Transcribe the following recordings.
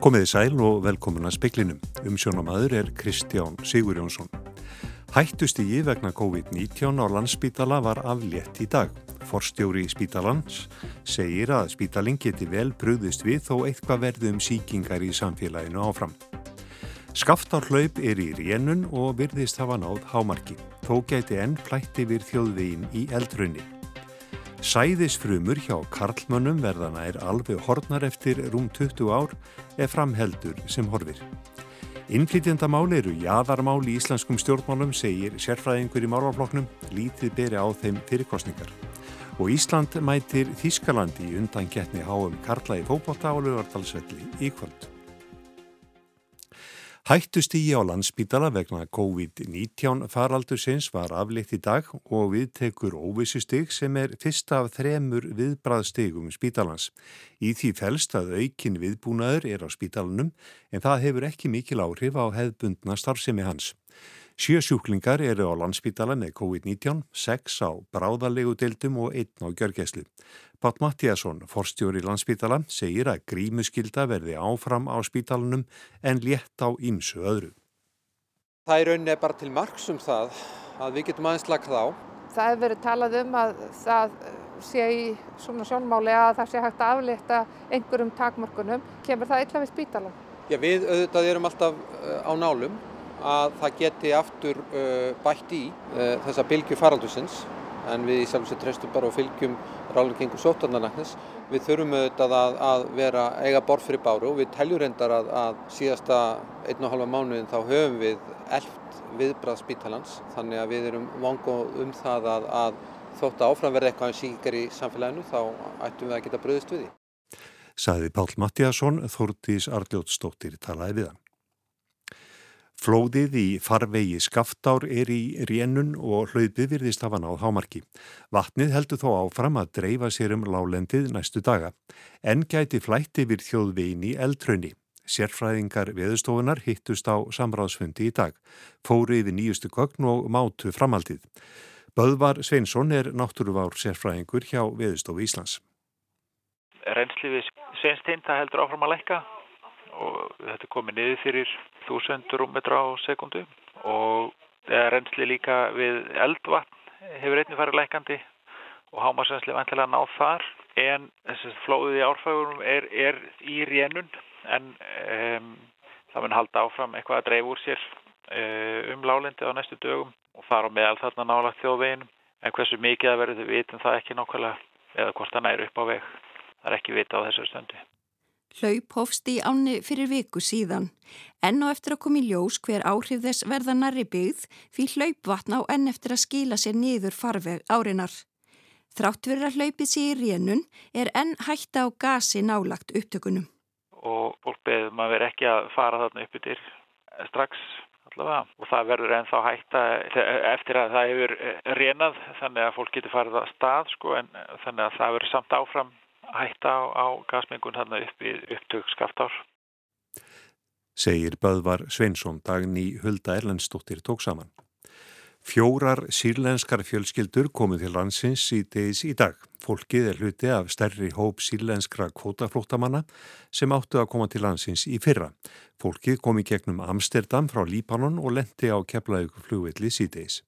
Komiði sæl og velkomin að speklinum. Umsjónamaður er Kristján Sigur Jónsson. Hættustígi vegna COVID-19 á landsspítala var aflétt í dag. Forstjóri spítalans segir að spítalinn geti vel brúðist við þó eitthvað verði um síkingar í samfélaginu áfram. Skaftárhlaup er í rénun og virðist hafa náð hámarki. Þó geti enn plætti við þjóðvegin í eldrunni. Sæðisfrumur hjá karlmönnum verðana er alveg hornar eftir rúm 20 ár ef framheldur sem horfir. Innflytjandamál eru jaðarmál í íslenskum stjórnmálum, segir sérfræðingur í málvafloknum, lítið beri á þeim fyrirkostningar. Og Ísland mætir Þískalandi undan getni háum Karla í fókbóta og lögartalsvelli í kvöld. Hættustígi á landsbítala vegna COVID-19 faraldursins var aflitt í dag og viðtekur óvissustig sem er fyrst af þremur viðbraðstigum spítalans. Í því fælst að aukin viðbúnaður er á spítalanum en það hefur ekki mikil áhrif á hefðbundna starfsemi hans. Sjö sjúklingar eru á landsbítala með COVID-19, sex á bráðalegu deildum og einn á gjörgæslu. Pátt Mattíasson, forstjóri landsbítala, segir að grímuskylda verði áfram á spítalanum en létt á ímsu öðru. Það er rauninni bara til margsum það að við getum aðeins lagt þá. Það hefur verið talað um að það sé í svona sjónmáli að það sé hægt að aflita einhverjum takmörkunum. Kemur það illa við spítalan? Já, við auðvitað erum alltaf eh, á nálum að það geti aftur uh, bætt í uh, þessa bylgu faraldusins en við í sjálfsveit treystum bara og fylgjum ráðlengingu sótarnarnæknis. Við þurfum auðvitað að, að vera eiga borð fyrir báru og við teljum reyndar að, að síðasta einn og halva mánuðin þá höfum við elft viðbrað spítalans þannig að við erum vangað um það að, að þótt að áframverði eitthvað en síkar í samfélaginu þá ættum við að geta bröðist við því. Saði Pál Mattíasson, Þórtís Arljótsdóttir talaði við hann. Flóðið í farvegi skaftár er í rénun og hlaupið virðist hafa náð hámarki. Vatnið heldur þó áfram að dreifa sér um lálendið næstu daga. En gæti flætti við þjóðvegin í eldröni. Sérfræðingar veðustofunar hittust á samráðsfundi í dag. Fóri yfir nýjustu gögn og mátu framhaldið. Böðvar Sveinsson er náttúruvár sérfræðingur hjá Veðustofu Íslands. Reynsli við Sveinstein það heldur áfram að lekka og þetta er komið niður fyrir 1000 rúmmetra á sekundu og reynsli líka við eldvatn hefur einnig farið lækandi og hámasrensli vantilega náð þar. En þessi flóðið í árfægurum er, er í rénun en um, það mun halda áfram eitthvað að dreif úr sér um, um lálendi á næstu dögum og fara meðal þarna nálagt þjóðvegin en hversu mikið það verður við vitum það ekki nákvæmlega eða hvort það næri upp á veg. Það er ekki vita á þessar stöndi Hlaup hófst í áni fyrir viku síðan. Enn og eftir að koma í ljós hver áhrif þess verða narri byggð fyrir hlaupvatna og enn eftir að skila sér niður farveg árinar. Þrátt verið að hlaupið sér í rénun er enn hætta á gasi nálagt upptökunum. Og fólk beður maður verið ekki að fara þarna upp yfir strax allavega og það verður enn þá hætta eftir að það hefur rénað þannig að fólk getur farið að stað sko en þannig að það verður samt áfram hætta á, á gasmengun hann upp í upptök skaftár. Segir Böðvar Sveinsson daginn í Hulda Erlendstóttir tók saman. Fjórar sírlenskar fjölskyldur komið til landsins í degis í dag. Fólkið er hluti af stærri hóp sírlenskra kvótaflóttamanna sem áttu að koma til landsins í fyrra. Fólkið kom í gegnum Amsterdam frá Líbanon og lendi á keflaug flugvilli síðdeis.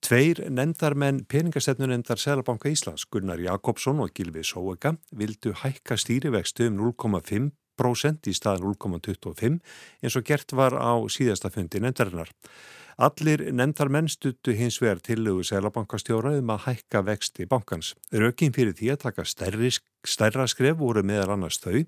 Tveir nendarmenn peningastefnunendar Sælabanka Íslands, Gunnar Jakobsson og Gilvi Sóega, vildu hækka stýrivextu um 0,5% í stað 0,25 eins og gert var á síðasta fundi nendarinnar. Allir nendarmenn stuttu hins vegar tillögu Sælabankastjóra um að hækka vexti bankans. Rökin fyrir því að taka stærri, stærra skref voru meðal annars þau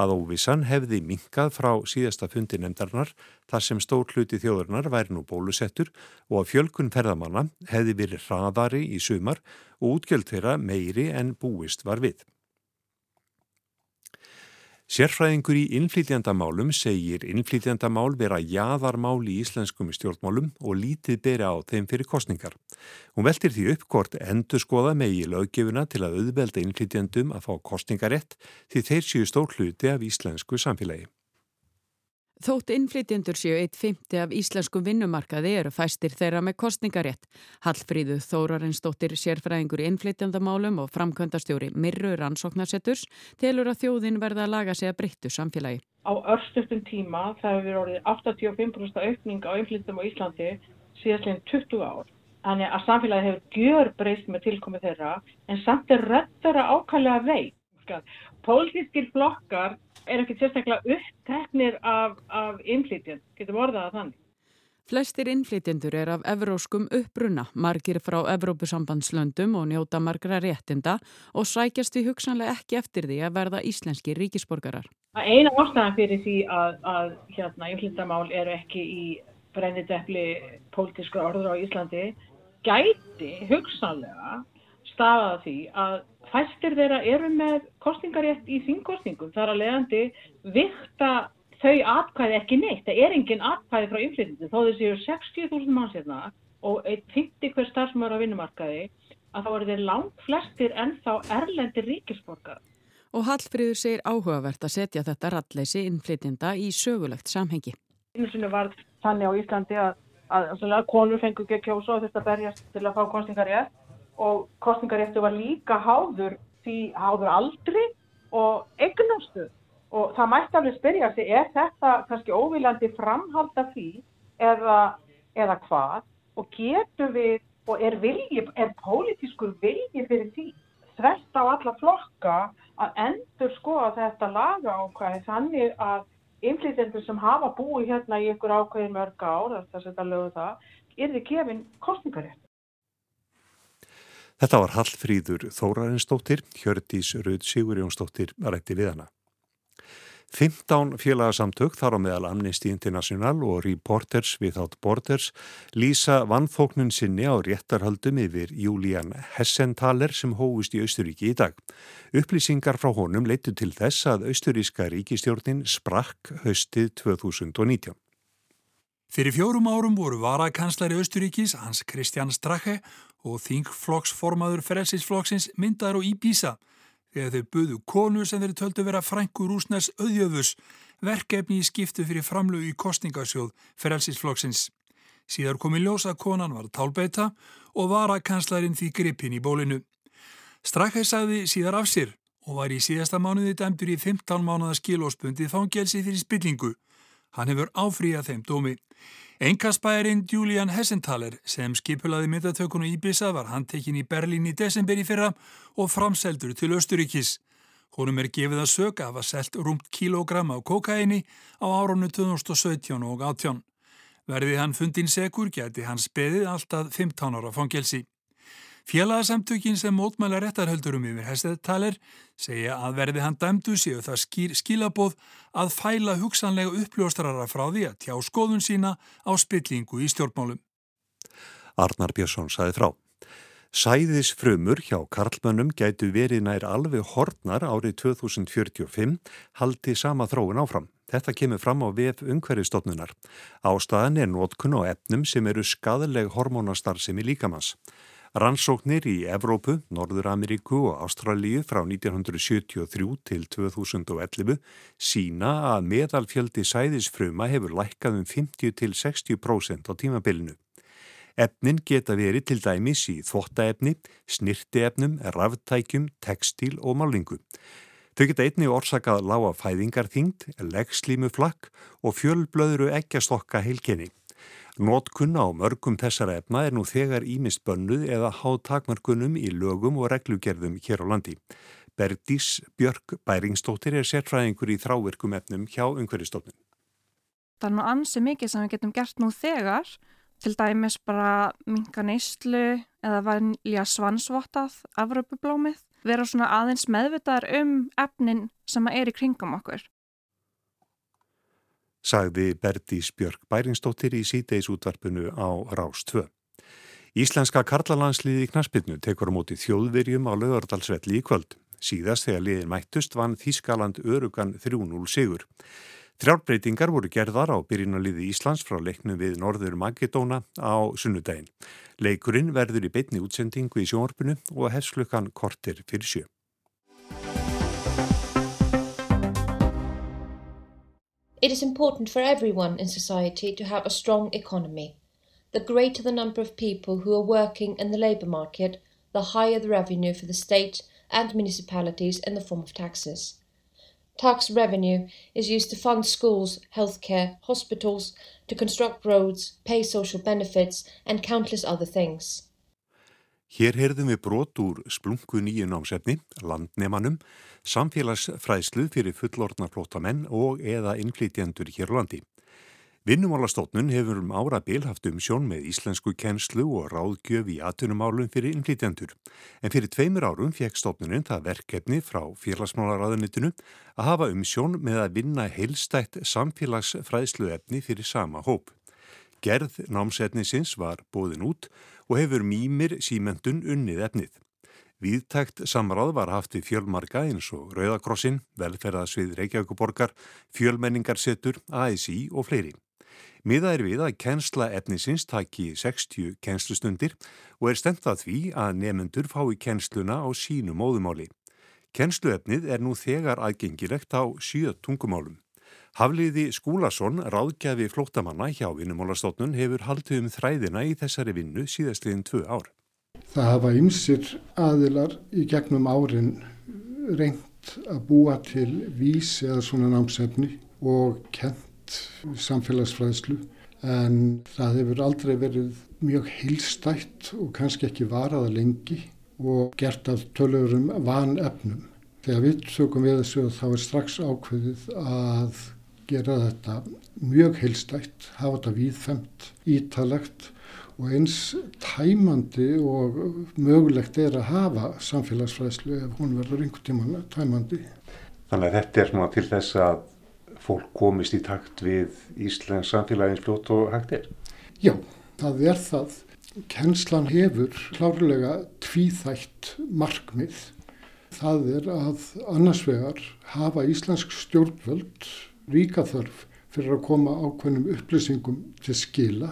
að óvissan hefði minkað frá síðasta fundi nefndarnar þar sem stór hluti þjóðurnar væri nú bólusettur og að fjölkun ferðamanna hefði verið hraðari í sumar og útgjöld þeirra meiri en búist var við. Sérfræðingur í innflýtjandamálum segir innflýtjandamál vera jaðarmál í íslenskum stjórnmálum og lítið beri á þeim fyrir kostningar. Hún veltir því upp hvort endur skoða megi löggefuna til að auðvelda innflýtjandum að fá kostningarétt því þeir séu stór hluti af íslensku samfélagi. Þótt innflytjendur séu eitt fymti af íslenskum vinnumarkaði eru fæstir þeirra með kostningarétt. Hallfríðu Þórarinsdóttir sérfræðingur í innflytjandamálum og framkvæmdastjóri Mirru Rannsóknarsetturs telur að þjóðin verða að laga sig að breyttu samfélagi. Á örstutum tíma það hefur orðið 85% aukning á innflytjum á Íslandi síðastleginn 20 ár. Þannig að samfélagi hefur gjör breyst með tilkomið þeirra en samt er röttara ákallega veik. Pólitískir flokkar er ekki sérstaklega uppteknir af, af innflytjand, getum orðað að þannig. Flestir innflytjendur er af evróskum uppbrunna, margir frá Evrópusambandslöndum og njóta margra réttinda og sækjast við hugsanlega ekki eftir því að verða íslenski ríkisborgarar. Eina ástæðan fyrir því að, að hérna, innflytjandamál eru ekki í brennidepli pólitískra orður á Íslandi gæti hugsanlega stafaða því að fæstir þeirra eru með kostningarétt í þingkostningum. Það er að leiðandi vikta þau atkvæði ekki neitt. Það er engin atkvæði frá inflytjandi. Þó þessi eru 60.000 manns hérna og eitt 50 hver starfsmöður á vinnumarkaði að þá eru þeir langt flestir ennþá erlendir ríkisborgar. Og Hallfríður segir áhugavert að setja þetta ralleysi innflytjanda í sögulegt samhengi. Einu sinni var þannig á Íslandi að, að, að konur fengur ekki kjósa og þetta berjast til að fá kostningarétt og kostningaréttu var líka háður því háður aldri og eignastu og það mætti alveg spyrja sig er þetta kannski óviljandi framhalda því eða, eða hvað og getur við og er vilji, er pólitískur vilji fyrir því þvert á alla flokka að endur skoða þetta laga ákvæði þannig að innflytjendur sem hafa búið hérna í ykkur ákvæði mörg ár, þess að þetta lögu það, er þið kefinn kostningarétt. Þetta var Hallfríður Þórarinsdóttir, Hjördís Rauð Sigurjónsdóttir rætti við hana. 15 félagsamtök þar á meðal Amnesty International og Reporters Without Borders lýsa vannfóknun sinni á réttarhaldum yfir Julian Hessenthaler sem hóist í Austuríki í dag. Upplýsingar frá honum leitu til þess að Austuríska ríkistjórnin sprakk haustið 2019. Fyrir fjórum árum voru varakanslari Austuríkis, Hans Christian Strache og þingflokksformaður frelsisflokksins myndaður og Íbísa þegar þau buðu konu sem þeir töldu vera frængur úsnæs auðjöfus verkefni í skiptu fyrir framlögu í kostningasjóð frelsisflokksins. Síðar komi ljósa konan var tálbeita og varakanslarin því gripin í bólinu. Strache sagði síðar af sér og var í síðasta mánuði dæmdur í 15 mánuða skilóspundið fangelsi fyrir spillingu. Hann hefur áfríðað þeim dómi. Engaspærin Julian Hessenthaler sem skipulaði myndatökunu Íbisa var handtekinn í Berlín í desember í fyrra og framseldur til Östuríkis. Honum er gefið að söka að var selt rúmt kílogram á kokaini á árunnu 2017 og 18. Verði hann fundin segur geti hans beðið alltaf 15 ára fangelsi. Félagsamtökin sem mótmæla réttarhöldurum yfir hestetaler segja að verði hann dæmdu séu það skýr, skilabóð að fæla hugsanlega uppljóstrara frá því að tjá skoðun sína á spillingu í stjórnmálum. Arnar Björnsson saði frá. Sæðisfrömmur hjá Karlmönnum gætu verið nær alveg hortnar árið 2045 haldi sama þróun áfram. Þetta kemur fram á VF umhverfistofnunar. Ástæðan er nótkun og efnum sem eru skadaleg hormónastar sem í líkamans. Rannsóknir í Evrópu, Norður-Ameríku og Ástralíu frá 1973 til 2011 sína að meðalfjöldi sæðisfruma hefur lækkað um 50-60% á tímabilinu. Efnin geta verið til dæmis í þvottaefni, snirtiefnum, raftækjum, tekstíl og málingu. Þau geta einni orsakað lága fæðingarþyngd, leggslímuflakk og fjölblöðru ekkjastokka heilkenni. Nótkunna á mörgum þessara efna er nú þegar ímist bönnuð eða háð takmarkunum í lögum og reglugerðum hér á landi. Berdís Björk Bæringstóttir er sérfræðingur í þráverkum efnum hjá umhverjastofnun. Það er nú ansi mikið sem við getum gert nú þegar, til dæmis bara minka neyslu eða vanlja svansvottað afröpublómið, vera svona aðeins meðvitaðar um efnin sem er í kringum okkur sagði Berdís Björk Bæringstóttir í síteis útvarpinu á Rás 2. Íslenska karlalandsliði í Knaspinu tekur á móti þjóðverjum á lögardalsvelli í kvöld. Síðast þegar liðin mættust vann Þískaland örugan 3-0 sigur. Þrjárbreytingar voru gerðar á byrjunaliði Íslands frá leiknum við Norður Magedóna á sunnudaginn. Leikurinn verður í beitni útsendingu í sjónvarpinu og hefslukkan kortir fyrir sjö. It is important for everyone in society to have a strong economy. The greater the number of people who are working in the labour market, the higher the revenue for the state and municipalities in the form of taxes. Tax revenue is used to fund schools, healthcare, hospitals, to construct roads, pay social benefits and countless other things. Hér heyrðum við brot úr splungu nýju námsefni, landnemanum, samfélagsfræðslu fyrir fullorðna flótamenn og eða innflytjendur hér landi. Vinnumálastofnun hefur um árabil haft um sjón með íslensku kennslu og ráðgjöf í atunumálum fyrir innflytjendur. En fyrir tveimur árum fekk stofnuninn það verkefni frá félagsmálaráðunitinu að hafa um sjón með að vinna heilstætt samfélagsfræðsluefni fyrir sama hóp. Gerð námsetnisins var bóðin út og hefur mýmir símentun unnið efnið. Víðtækt samráð var haft í fjölmarka eins og Rauðakrossin, velferðasvið Reykjavíkuborgar, fjölmenningarsetur, ASI og fleiri. Miða er við að kennsla efnisins taki 60 kennslustundir og er stendað því að nefnendur fái kennsluna á sínu móðumáli. Kennsluefnið er nú þegar aðgengilegt á sjö tungumálum. Hafliði Skúlason, ráðgjafi flóttamanna hjá vinnumálastofnun, hefur haldið um þræðina í þessari vinnu síðastliðin tvö ár. Það hafa ymsir aðilar í gegnum árin reynd að búa til vís eða svona námsefni og kent samfélagsfræðslu en það hefur aldrei verið mjög heilstætt og kannski ekki varaða lengi og gert af tölurum van efnum. Þegar við tökum við þessu þá er strax ákveðið að gera þetta mjög heilstætt, hafa þetta víðfemt, ítalegt og eins tæmandi og mögulegt er að hafa samfélagsfræðslu ef hún verður einhvern tíman tæmandi. Þannig að þetta er svona til þess að fólk komist í takt við Íslands samfélagins fljótt og hægt er? Já, það er það. Kennslan hefur klárlega tvíþægt markmið. Það er að annars vegar hafa Íslensk stjórnvöld ríka þörf fyrir að koma ákveðnum upplýsingum til skila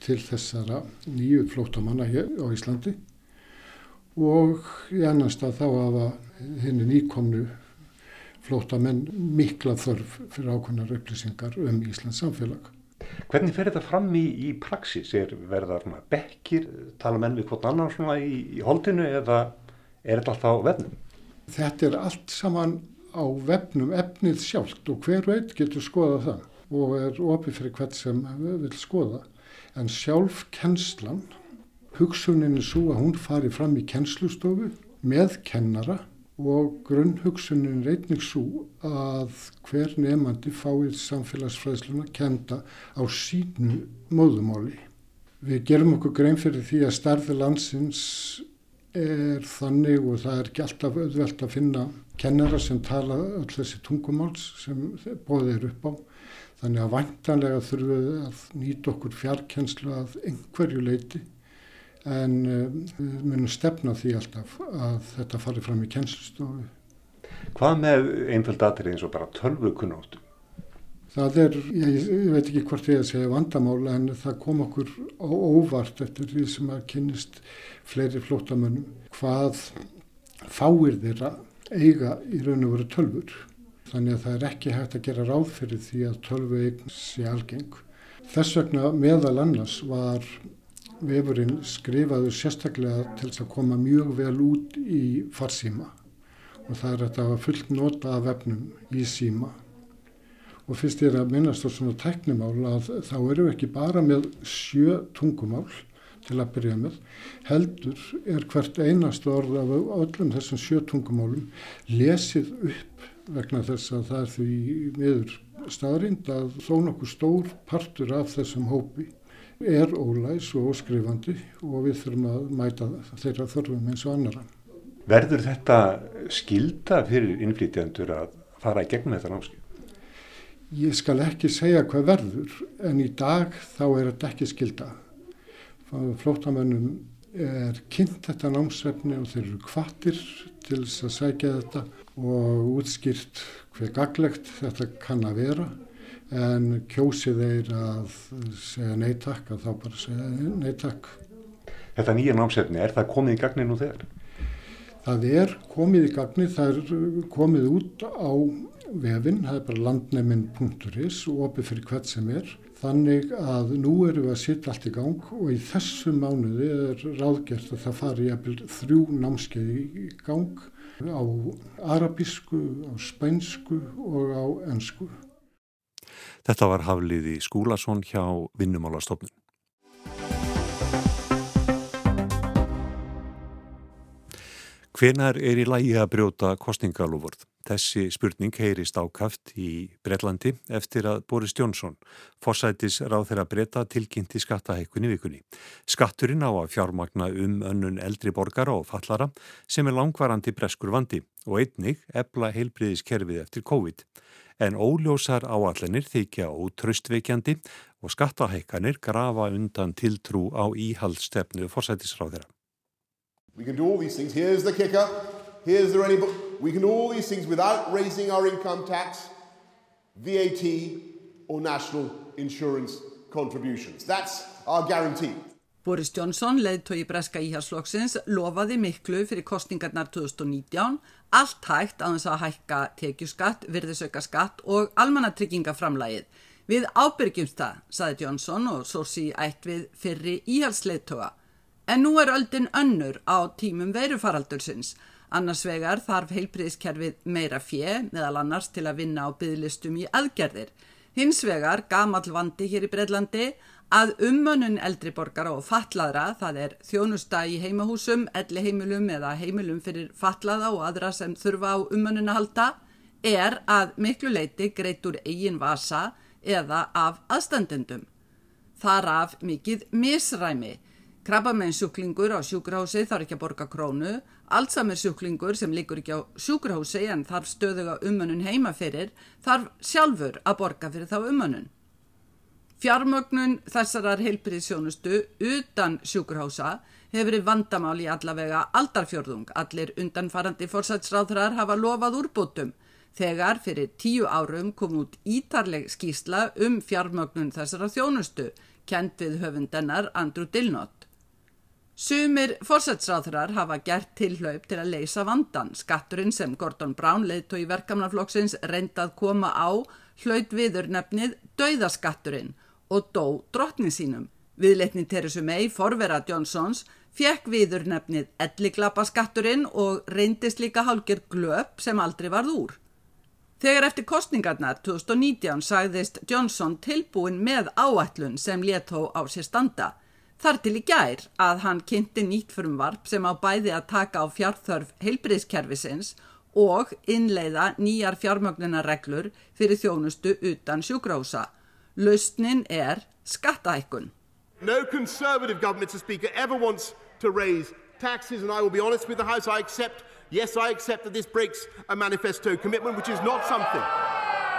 til þessara nýju flótamanna hér á Íslandi og í annars stað þá hafa henni nýkomnu flóta menn mikla þörf fyrir ákveðnar upplýsingar um Íslands samfélag. Hvernig fer þetta fram í, í praxis? Er verða bekkir, tala menn við hvort annar í, í holdinu eða er þetta alltaf vefnum? Þetta er allt saman á vefnum efnið sjálft og hver veit getur skoða það og er ofið fyrir hvert sem vil skoða. En sjálf kennslan, hugsunin er svo að hún fari fram í kennslustofu með kennara og grunnhugsunin reyning svo að hver nefandi fáið samfélagsfræðsluna kenda á sínu móðumáli. Við gerum okkur grein fyrir því að starfi landsins er þannig og það er ekki alltaf auðvelt að finna kennara sem tala öll þessi tungumáls sem bóðið er upp á. Þannig að vantanlega þurfum við að nýta okkur fjarkenslu að einhverju leiti en uh, við munum stefna því alltaf að þetta fari fram í kennslustofu. Hvað með einföld aðrið eins og bara tölvu kunnáttu? Það er, ég, veit ekki hvort ég að segja vandamála en það kom okkur óvart eftir því sem að kynist fleiri flótamönnum hvað fáir þeirra eiga í raun og veru tölfur. Þannig að það er ekki hægt að gera ráð fyrir því að tölvu eign sé algeng. Þess vegna meðal annars var vefurinn skrifaður sérstaklega til að koma mjög vel út í farsíma og það er að fullt nota af vefnum í síma og fyrst ég er að minnast á svona tæknimál að þá eru við ekki bara með sjö tungumál til að byrja með heldur er hvert einast orð af öllum þessum sjö tungumálum lesið upp vegna þess að það er því miður staðrind að þó nokkuð stór partur af þessum hópi er ólæs og óskrifandi og við þurfum að mæta þeirra þörfum eins og annara. Verður þetta skilda fyrir innflýtjandur að fara í gegnum þetta námskip? Ég skal ekki segja hvað verður en í dag þá er þetta ekki skilda. Flótamönnum er kynnt þetta námsvefni og þeir eru kvattir til þess að segja þetta og útskýrt hver gaglegt þetta kann að vera en kjósið þeir að segja neytakk að þá bara segja neytakk. Þetta nýja námsefni, er það komið í gagni nú þegar? Það er komið í gagni, það er komið út á vefinn, það er bara landnæminn.is og opið fyrir hvert sem er. Þannig að nú erum við að setja allt í gang og í þessu mánuði er ráðgert að það fari jafnvel þrjú námskeið í gang á arabísku, á spænsku og á ennsku. Þetta var Hafliði Skúlason hjá Vinnumálastofnun. Hvenar er í lægi að brjóta kostningalúvörð? Þessi spurning heyrist ákaft í Breitlandi eftir að Boris Jónsson forsætis ráð þeirra breyta tilkynnti skattahækkunni vikunni. Skatturinn á að fjármagna um önnun eldri borgara og fallara sem er langvarandi breskur vandi og einnig ebla heilbriðiskerfið eftir COVID. En óljósar áallenir þykja ótröstveikjandi og skattahækkanir grafa undan tiltrú á íhaldstefnu forsætisráð þeirra. We can do all these things. Here's the kicker. Here's the book. We can do all these things without raising our income tax, VAT, or national insurance contributions. That's our guarantee. Boris Johnson, leðtói breska íhalsflokksins, lofaði miklu fyrir kostningarnar 2019, allt hægt á þess að hækka tekjuskatt, virðisauka skatt og almannatrygginga-framlægið. Við ábyrgjumst það, saði Johnson og sórsi ætt við fyrri íhalsleðtóa. En nú er öldin önnur á tímum veirufaraldursins. Annars vegar þarf heilpriðiskerfið meira fjö, meðal annars til að vinna á bygglistum í aðgerðir. Hins vegar, gamall vandi hér í Breitlandi, að ummönnun eldriborgara og fatlaðra, það er þjónusta í heimahúsum, elli heimilum eða heimilum fyrir fatlaða og aðra sem þurfa á ummönnun að halda, er að miklu leiti greitt úr eigin vasa eða af aðstandendum. Þar af mikið misræmi. Krabbamennsjúklingur á sjúkrahúsi þarf ekki að borga krónu, allsamir sjúklingur sem líkur ekki á sjúkrahúsi en þarf stöðuga umönnun heima fyrir, þarf sjálfur að borga fyrir þá umönnun. Fjármögnun þessarar heilbyrðisjónustu utan sjúkrahúsa hefur verið vandamál í allavega aldarfjörðung. Allir undanfarandi fórsætsráðrar hafa lofað úrbútum þegar fyrir tíu árum kom út ítarleg skísla um fjármögnun þessara þjónustu, kent við höfundennar Andrew Dillnott. Sumir fórsætsráðurar hafa gert tilhlaup til að leysa vandan. Skatturinn sem Gordon Brown leiðtói verkamnaflokksins reyndað koma á hlaut viður nefnið Dauðaskatturinn og dó drottnin sínum. Viðleitni Teresu May, forvera Johnsons, fekk viður nefnið Elliglappaskatturinn og reyndist líka hálgir glöp sem aldrei varð úr. Þegar eftir kostningarnar 2019 sagðist Johnson tilbúin með áætlun sem léttó á sér standa. Þar til í gær að hann kynnti nýtt frumvarp sem á bæði að taka á fjárþörf heilbriðskerfisins og innleiða nýjar fjármögnunarreglur fyrir þjónustu utan sjúgrása. Lausnin er skattaækun. No conservative government, Mr. Speaker, ever wants to raise taxes and I will be honest with the House, I accept, yes, I accept that this breaks a manifesto commitment, which is not something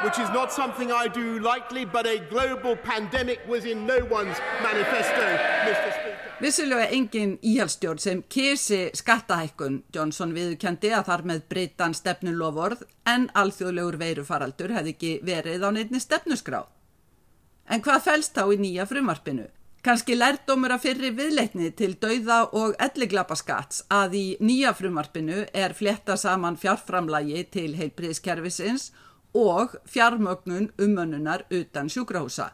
which is not something I do lightly, but a global pandemic was in no one's manifesto, Mr. Speaker. Vissilega engin íhjálpstjórn sem kési skattahækkun Johnson viðkendi að þar með breytan stefnulofórð en alþjóðlegur veirufaraldur hefði ekki verið á neittni stefnusgrá. En hvað fælst þá í nýja frumarpinu? Kanski lærdomur að fyrri viðleitni til dauða og elliglapaskats að í nýja frumarpinu er fletta saman fjárframlægi til heilbriðskerfisins og og fjármögnun umönnunar utan sjúkrahúsa.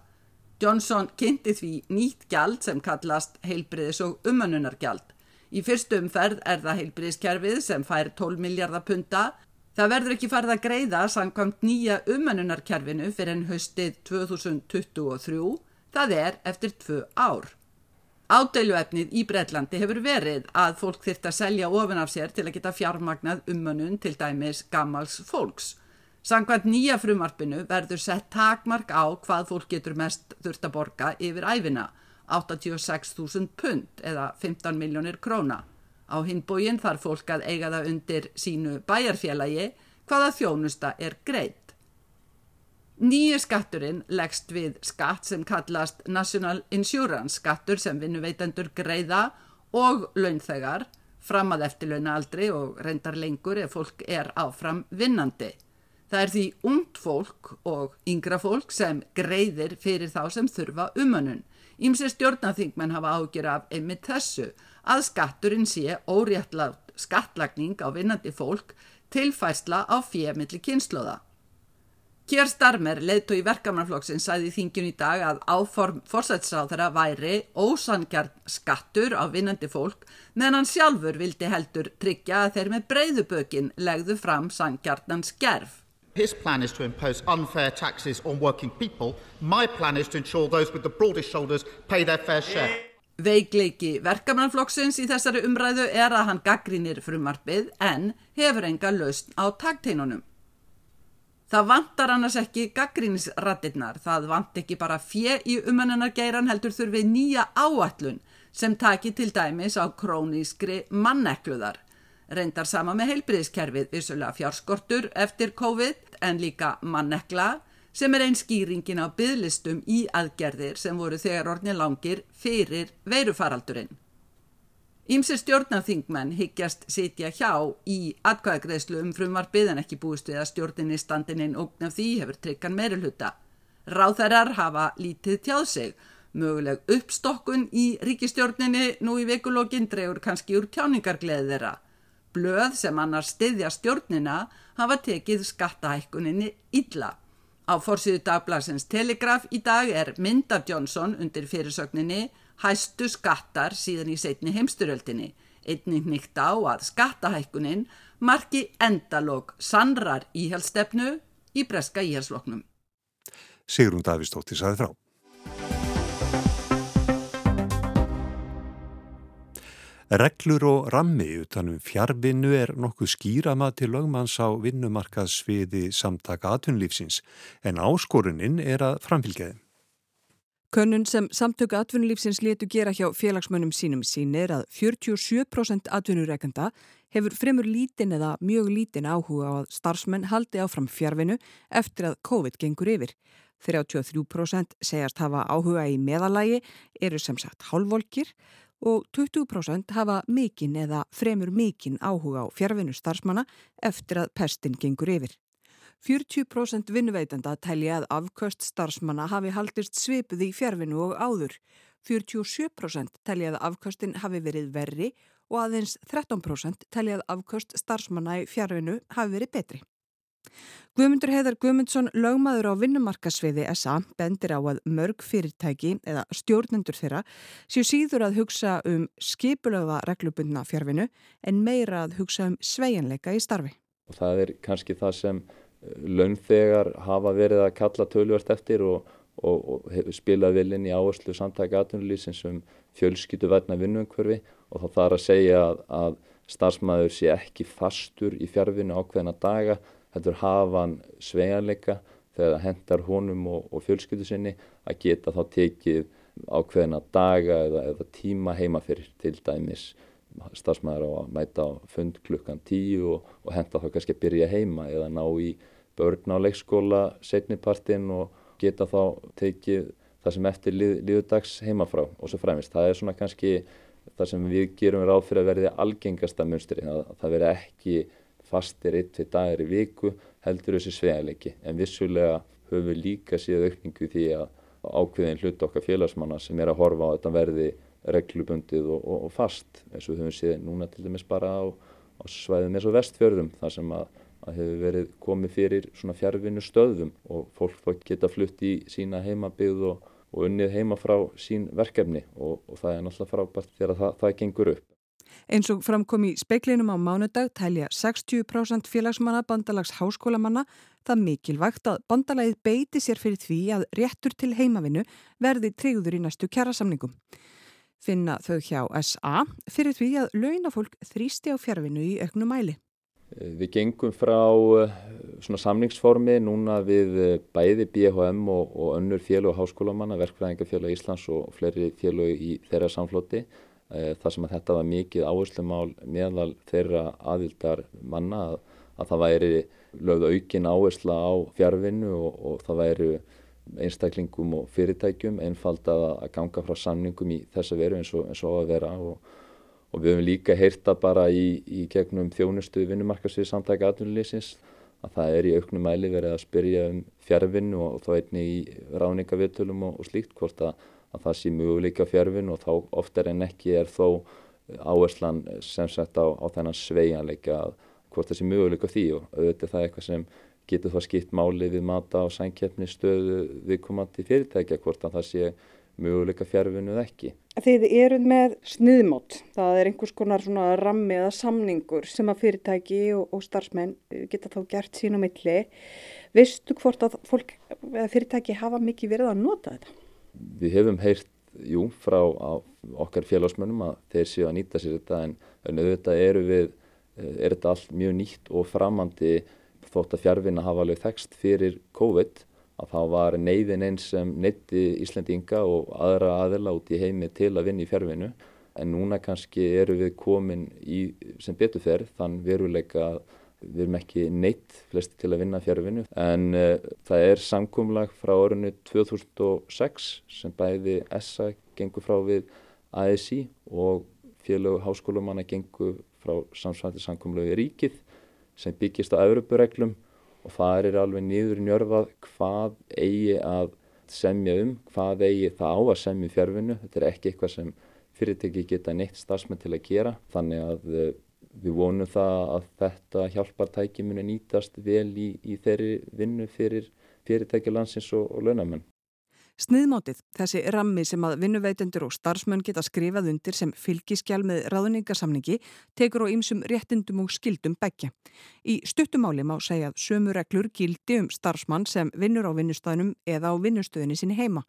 Johnson kynnti því nýtt gjald sem kallast heilbriðis og umönnunargjald. Í fyrstu umferð er það heilbriðiskerfið sem fær 12 miljardar punta. Það verður ekki farið að greiða samkvæmt nýja umönnunarkerfinu fyrir enn höstið 2023, það er eftir tvö ár. Ádeiluefnið í Breitlandi hefur verið að fólk þyrta að selja ofin af sér til að geta fjármagnað umönnun til dæmis gammals fólks. Sangvænt nýja frumarpinu verður sett takmark á hvað fólk getur mest þurft að borga yfir æfina, 86.000 pund eða 15 miljónir króna. Á hinbóginn þarf fólk að eiga það undir sínu bæjarfélagi hvaða þjónusta er greitt. Nýju skatturinn leggst við skatt sem kallast National Insurance skattur sem vinnuveitendur greiða og launþegar fram að eftirlauna aldri og reyndar lengur ef fólk er áfram vinnandi. Það er því ungt fólk og yngra fólk sem greiðir fyrir þá sem þurfa umönnun. Ímsi stjórnaþingmenn hafa ágjör af einmitt þessu að skatturinn sé óréttlátt skattlagning á vinnandi fólk tilfærsla á fjemilli kynsloða. Kjör Starmer, leðtói verkamannflokksinn, sæði þingjun í dag að áform forsætsráðara væri ósangjarn skattur á vinnandi fólk meðan hann sjálfur vildi heldur tryggja að þeir með breyðubökin legðu fram sangjarnan skerf. His plan is to impose unfair taxes on working people. My plan is to ensure those with the broadest shoulders pay their fair share. Veikleiki verkamannflokksins í þessari umræðu er að hann gaggrínir frumarpið en hefur enga laust á tagteinunum. Það vantar annars ekki gaggrínisrattinnar, það vant ekki bara fjö í umönnunargeiran heldur þurfið nýja áallun sem taki til dæmis á krónískri mannekluðar. Reyndar sama með heilbriðiskerfið, vissulega fjárskortur eftir COVID en líka mannekla sem er einn skýringin á bygglistum í aðgerðir sem voru þegar orðin langir fyrir veirufaraldurinn. Ímsir stjórnarþingmenn higgjast sitja hjá í atkvæðagreðslu um frumvarpið en ekki búist við að stjórninni standininn ógn af því hefur tryggan meirulhuta. Ráþærar hafa lítið tjáð sig. Möguleg uppstokkun í ríkistjórninni nú í vekulógin drefur kannski úr tjáningargleð þeirra. Blöð sem annars stiðja stjórnina hafa tekið skattahækkuninni illa. Á forsiðu dagblagsins Telegraf í dag er mynd af Johnson undir fyrirsögninni hæstu skattar síðan í setni heimsturöldinni. Einnig nýtt á að skattahækkunin marki endalóg sannrar íhjálpstefnu í breska íhjálpsloknum. Sigrun Davísdóttir saði frá. Reglur og rammi utanum fjárvinnu er nokkuð skýrama til lögmanns á vinnumarkaðsviði samtaka atvinnulífsins en áskorunin er að framfylgjaði. Könnun sem samtöku atvinnulífsins letu gera hjá félagsmönnum sínum sínir að 47% atvinnureikenda hefur fremur lítin eða mjög lítin áhuga á að starfsmenn haldi áfram fjárvinu eftir að COVID gengur yfir. 33% segjast hafa áhuga í meðalægi, eru sem sagt hálfvolkir og 20% hafa mikinn eða fremur mikinn áhuga á fjárvinu starfsmanna eftir að pestin gengur yfir. 40% vinnuveitenda telja að afköst starfsmanna hafi haldist svipuð í fjárvinu og áður. 47% telja að afköstin hafi verið verri og aðeins 13% telja að afköst starfsmanna í fjárvinu hafi verið betri. Guðmundur Heiðar Guðmundsson, lögmaður á vinnumarkasviði SA, bendir á að mörg fyrirtæki eða stjórnendur þeirra séu síður að hugsa um skipulöfa reglubundna fjárvinu en meira að hugsa um sveianleika í starfi. Og það er kannski það sem launþegar hafa verið að kalla tölvart eftir og, og, og spilað vilin í áherslu samtækja atvinnulísins um fjölskyttu verna vinnumhverfi og þá þarf að segja að, að starfsmæður sé ekki fastur í fjárvinu ákveðina daga, heldur hafa hann svegarleika þegar það hendar honum og, og fjölskyttu sinni að geta þá tekið ákveðina daga eða, eða tíma heima fyrir til dæmis starfsmæður á að mæta á fund klukkan tíu og, og henda þá kannski að byrja heima eða ná í börn á leikskóla setnipartin og geta þá tekið það sem eftir lið, liðudags heimafrá og svo fremist. Það er svona kannski það sem við gerum ráð fyrir að verði algengasta munstri, að það veri ekki fastir eitt til dagir í viku heldur þessi sveigleiki en vissulega höfum við líka síðan aukningu því að ákveðin hlut okkar félagsmanna sem er að horfa á að þetta verði reglubundið og, og, og fast. Eins og höfum síðan núna til dæmis bara á, á svæðum eins og vestfjörðum þar sem að að hefur verið komið fyrir svona fjárvinnu stöðum og fólk geta flutt í sína heimabið og, og unnið heima frá sín verkefni. Og, og það er náttúrulega frábært þegar það, það gengur upp. Eins og framkom í speiklinum á mánudag tælja 60% félagsmanna bandalags háskólamanna það mikilvægt að bandalagið beiti sér fyrir því að réttur til heimavinnu verði tryggður í næstu kjærasamningum. Finna þau hjá SA fyrir því að launafólk þrýsti á fjárvinnu í auknu mæli. Við gengum frá eh, svona samningsformi núna við eh, bæði BHM og, og önnur félag og háskólamanna, verkfræðingafélag Íslands og fleiri félag í þeirra samflóti þar sem að þetta var mikið áherslumál meðal þeirra aðildar manna að, að það væri lögð aukin áhersla á fjárvinnu og, og það væri einstaklingum og fyrirtækjum einfald að, að ganga frá samningum í þessa veru eins og, eins og að vera. Og og við höfum líka heyrta bara í, í gegnum þjónustu vinnumarkasvið samtækja atvinnulísins að það er í auknum mæli verið að spyrja um fjárvinnu og, þá einni í ráningavittulum og slíkt hvort að, að það sé möguleika fjárvinnu og þá oftar en ekki er þó áherslan sem sagt á, á þennan sveianleika hvort það sé möguleika því og auðvitað það er eitthvað sem getur það skipt máli við mata á sænkjefni stöðu viðkomandi fyrirtækja hvort að það sé möguleika fjárvinnuð ekki. Þið eruð með sniðmót, það er einhvers konar rammi eða samningur sem að fyrirtæki og, og starfsmenn geta þá gert sín á milli. Vistu hvort að fólk, fyrirtæki hafa mikið verið að nota þetta? Við hefum heyrt, jú, frá okkar félagsmönnum að þeir séu að nýta sér þetta en auðvitað eru við, er þetta allt mjög nýtt og framandi þótt að fjárvinna hafa alveg þekst fyrir COVID að þá var neyðin eins sem neytti Íslandinga og aðra aðila út í heimi til að vinna í fjárvinu en núna kannski eru við komin í sem beturferð þann veruleika að við erum ekki neitt flesti til að vinna fjárvinu en uh, það er samkumlag frá orðinu 2006 sem bæði ESA gengur frá við ASI og félög háskólumanna gengur frá samsvæmdi samkumlegu ríkið sem byggist á Európureglum og það er alveg nýður njörfað hvað eigi að semja um, hvað eigi það á að semja í fjárvinu. Þetta er ekki eitthvað sem fyrirtæki geta neitt starfsmenn til að gera þannig að eh, við vonum það að þetta hjálpartæki muni nýtast vel í, í þeirri vinnu fyrir fyrirtæki landsins og, og launamenn. Sniðmátið, þessi rammi sem að vinnuveitendur og starfsmenn geta skrifað undir sem fylgiskjál með ráðningarsamningi tekur á ýmsum réttindum og skildum begja. Í stuttumáli má segja að sömu reglur gildi um starfsmann sem vinnur á vinnustöðunum eða á vinnustöðunni sinni heima.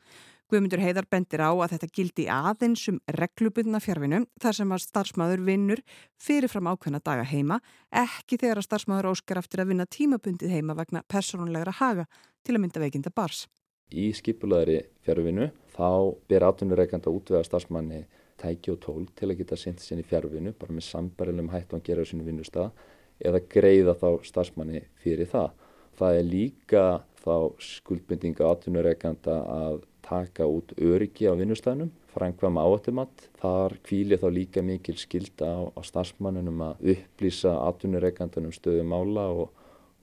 Guðmundur Heiðar bendir á að þetta gildi aðeins um reglubunna fjárvinu þar sem að starfsmæður vinnur fyrirfram ákveðna daga heima, ekki þegar að starfsmæður óskar aftur að vinna tímabundið heima vegna personlegra haga til að mynda veikinda bars. Í skipulaðri fjárvinu þá ber atvinnureikand að útvega starfsmanni tæki og tól til að geta sint sinni fjárvinu bara með sambarilum hættu að gera á sinu vinnustaf eða greiða þá starfsmanni fyrir það. Það er líka þá skuldbindinga atvinnureikanda að taka út öryggi á vinnustafnum, frænkvæma áhættumatt. Þar kvíli þá líka mikil skilda á, á starfsmannunum að upplýsa atvinnureikandanum stöðu mála og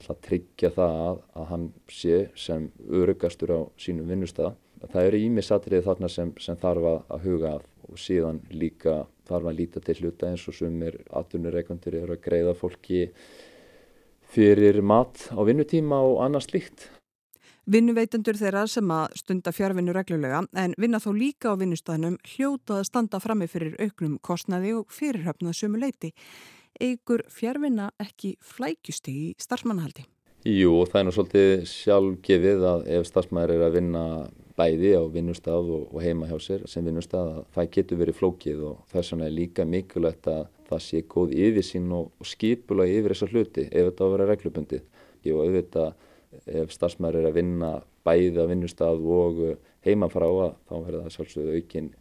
að tryggja það að, að hann sé sem örugastur á sínum vinnustæða. Það eru ímisatrið þarna sem, sem þarf að huga að og síðan líka þarf að líta til hluta eins og sumir atvinnureikandur eru að greiða fólki fyrir mat á vinnutíma og annað slíkt. Vinnuveitundur þeirra sem að stunda fjárvinnu reglulega en vinna þó líka á vinnustæðinum hljótað að standa frammi fyrir auknum kostnaði og fyrirhöfnað sumu leiti eigur fjárvinna ekki flækjusti í starfsmannahaldi? Jú, það er nú svolítið sjálfgefið að ef starfsmæður er að vinna bæði á vinnustaf og, heima hjá sér sem vinnustaf, það getur verið flókið og þess vegna er líka mikilvægt að það sé góð yfirsýn og skipula yfir þessa hluti ef þetta á að vera reglubundið. Jú, auðvitað ef starfsmæður er að vinna bæði á vinnustaf og heima frá að þá verður það svolítið aukinn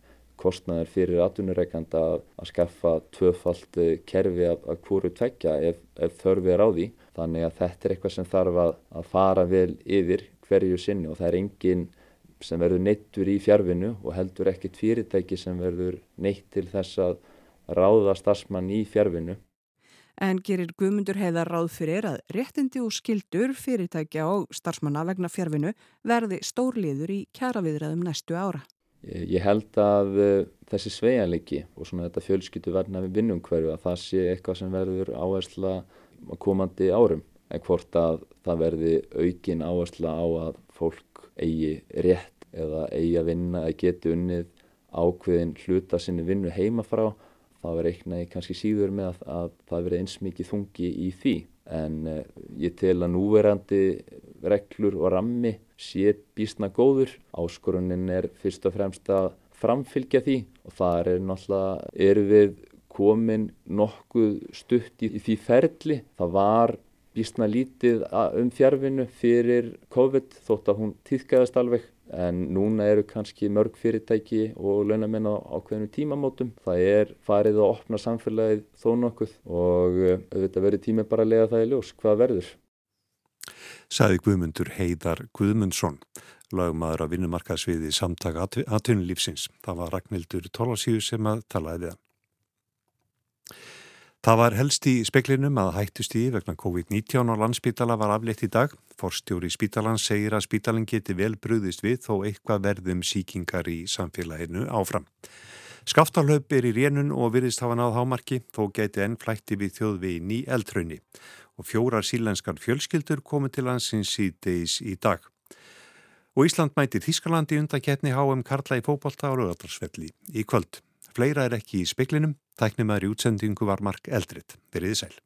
kostnaður fyrir atvinnureikanda að, að skaffa tvöfalt eh, kerfi af, af hverju tvekja ef, ef þörfi er á því. Þannig að þetta er eitthvað sem þarf að, að fara vel yfir hverju sinni og það er enginn sem verður neittur í fjárvinu og heldur ekkit fyrirtæki sem verður neitt til þess að ráða starfsmann í fjárvinu. En gerir Guðmundur heiðar ráð fyrir að réttindi og skildur fyrirtækja og starfsmanna vegna fjárvinu verði stórliður í kjaraviðræðum næstu ára. Ég held að uh, þessi sveianleiki og svona þetta fjölskyttu verna við vinnumhverju að það sé eitthvað sem verður áhersla komandi árum en hvort að það verði aukin áhersla á að fólk eigi rétt eða eigi að vinna eða geti unnið ákveðin hluta sinni vinnu heima verður eitthvað kannski síður með að, að það verði eins mikið þungi í því en uh, ég tel að núverandi reglur og rammi sé bísna góður. Áskorunin er fyrst og fremst að framfylgja því og það er náttúrulega, eru við komin nokkuð stutt í því ferli. Það var bísna lítið um fjárvinu fyrir COVID þótt að hún týðgæðast alveg en núna eru kannski mörg fyrirtæki og launamenn á ákveðinu tímamótum. Það er farið að opna samfélagið þó nokkuð og auðvitað verður tími bara að lega það í ljós hvað verður saði Guðmundur Heiðar Guðmundsson, lagmaður af vinnumarkaðsviði samtaka atvinnulífsins. Það var Ragnhildur Tólasíu sem að talaði hann. Það var helst í speklinum að hættustíði vegna COVID-19 og landsbítala var aflétt í dag. Forstjóri spítalan segir að spítalan geti vel brúðist við þó eitthvað verðum síkingar í samfélaginu áfram. Skaftalöp er í rénun og virðist hafa náð hámarki þó geti enn flætti við þjóðvegin í eldrunni og fjórar sílenskar fjölskyldur komið til hansins í deis í dag. Og Ísland mæti Þískalandi undakettni HM Karla í fókbalta á lögatarsvelli í kvöld. Fleira er ekki í speklinum, tæknumæður í útsendingu var Mark Eldrit. Verðið sæl.